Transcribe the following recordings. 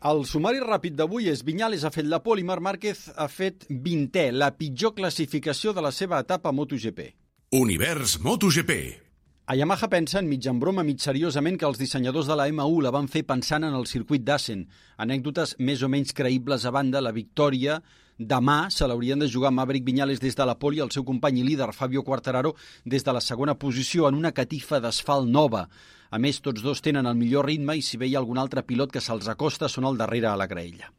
El sumari ràpid d'avui és Vinyales ha fet la pole i Marc Márquez ha fet 20è, la pitjor classificació de la seva etapa MotoGP. Univers MotoGP. A Yamaha pensen, mig en broma, mig seriosament, que els dissenyadors de la M1 la van fer pensant en el circuit d'Assen. Anècdotes més o menys creïbles a banda, la victòria demà se l'haurien de jugar Maverick Viñales des de la poli el seu company i líder Fabio Quartararo des de la segona posició en una catifa d'asfalt nova. A més, tots dos tenen el millor ritme i si veia algun altre pilot que se'ls acosta són al darrere a la graella.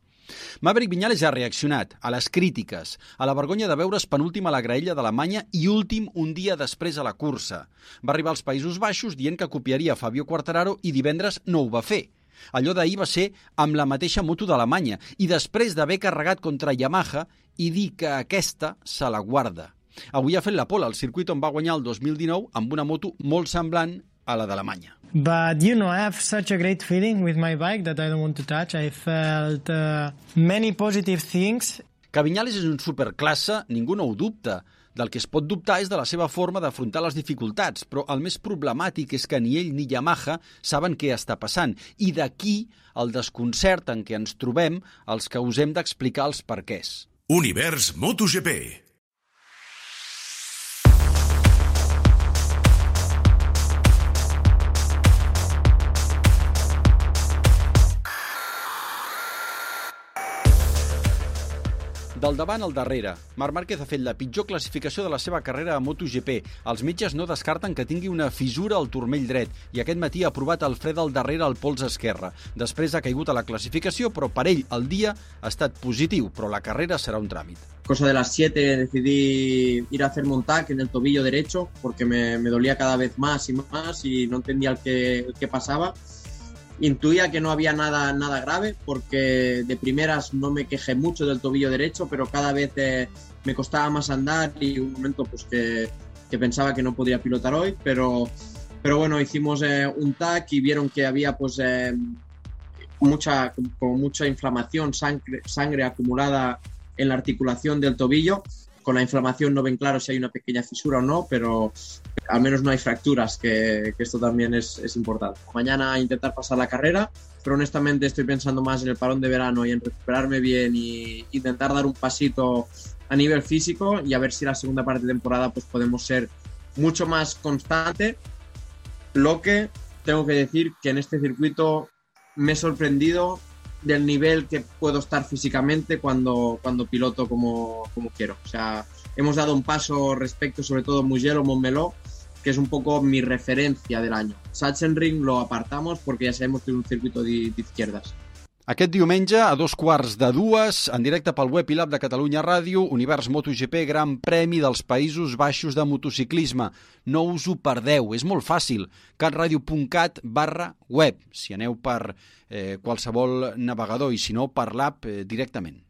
Maverick Viñales ha reaccionat a les crítiques, a la vergonya de veure's penúltim a la graella d'Alemanya i últim un dia després a la cursa. Va arribar als Països Baixos dient que copiaria Fabio Quartararo i divendres no ho va fer. Allò d'ahir va ser amb la mateixa moto d'Alemanya i després d'haver carregat contra Yamaha i dir que aquesta se la guarda. Avui ha fet la pola al circuit on va guanyar el 2019 amb una moto molt semblant a la d'Alemanya. But you know, I have such a great feeling with my bike that I don't want to touch. I felt uh, many positive things. Que Vinyales és un superclasse, ningú no ho dubta. Del que es pot dubtar és de la seva forma d'afrontar les dificultats, però el més problemàtic és que ni ell ni Yamaha saben què està passant, i d'aquí el desconcert en què ens trobem els que us hem d'explicar els perquès. Univers MotoGP. Del davant al darrere, Marc Márquez ha fet la pitjor classificació de la seva carrera a MotoGP. Els metges no descarten que tingui una fissura al turmell dret i aquest matí ha provat el fred al darrere al pols esquerre. Després ha caigut a la classificació, però per ell el dia ha estat positiu, però la carrera serà un tràmit. Cosa de las 7 decidí ir a hacerme un tac en el tobillo derecho porque me, me dolía cada vez más y más y no entendía el que, el que pasaba. Intuía que no había nada, nada grave porque de primeras no me quejé mucho del tobillo derecho, pero cada vez eh, me costaba más andar y un momento pues que, pensaba que no podría pilotar hoy, pero, pero bueno, hicimos eh, un TAC y vieron que había pues eh, mucha, como mucha inflamación, sangre, sangre acumulada en la articulación del tobillo. Con la inflamación no ven claro si hay una pequeña fisura o no, pero al menos no hay fracturas, que, que esto también es, es, importante. Mañana intentar pasar la carrera, pero honestamente estoy pensando más en el parón de verano y en recuperarme bien y intentar dar un pasito a nivel físico y a ver si la segunda parte de temporada pues podemos ser mucho más constante. Lo que tengo que decir que en este circuito me he sorprendido del nivel que puedo estar físicamente cuando, cuando piloto como, como quiero. O sea, hemos dado un paso respecto sobre todo Mugello, Montmeló, que es un poco mi referencia del año. Sachsenring lo apartamos porque ya sabemos que es un circuito de, de izquierdas. Aquest diumenge, a dos quarts de dues, en directe pel web i l'app de Catalunya Ràdio, Univers MotoGP, Gran Premi dels Països Baixos de Motociclisme. No us ho perdeu, és molt fàcil. catradio.cat barra web, si aneu per eh, qualsevol navegador i si no per l'app eh, directament.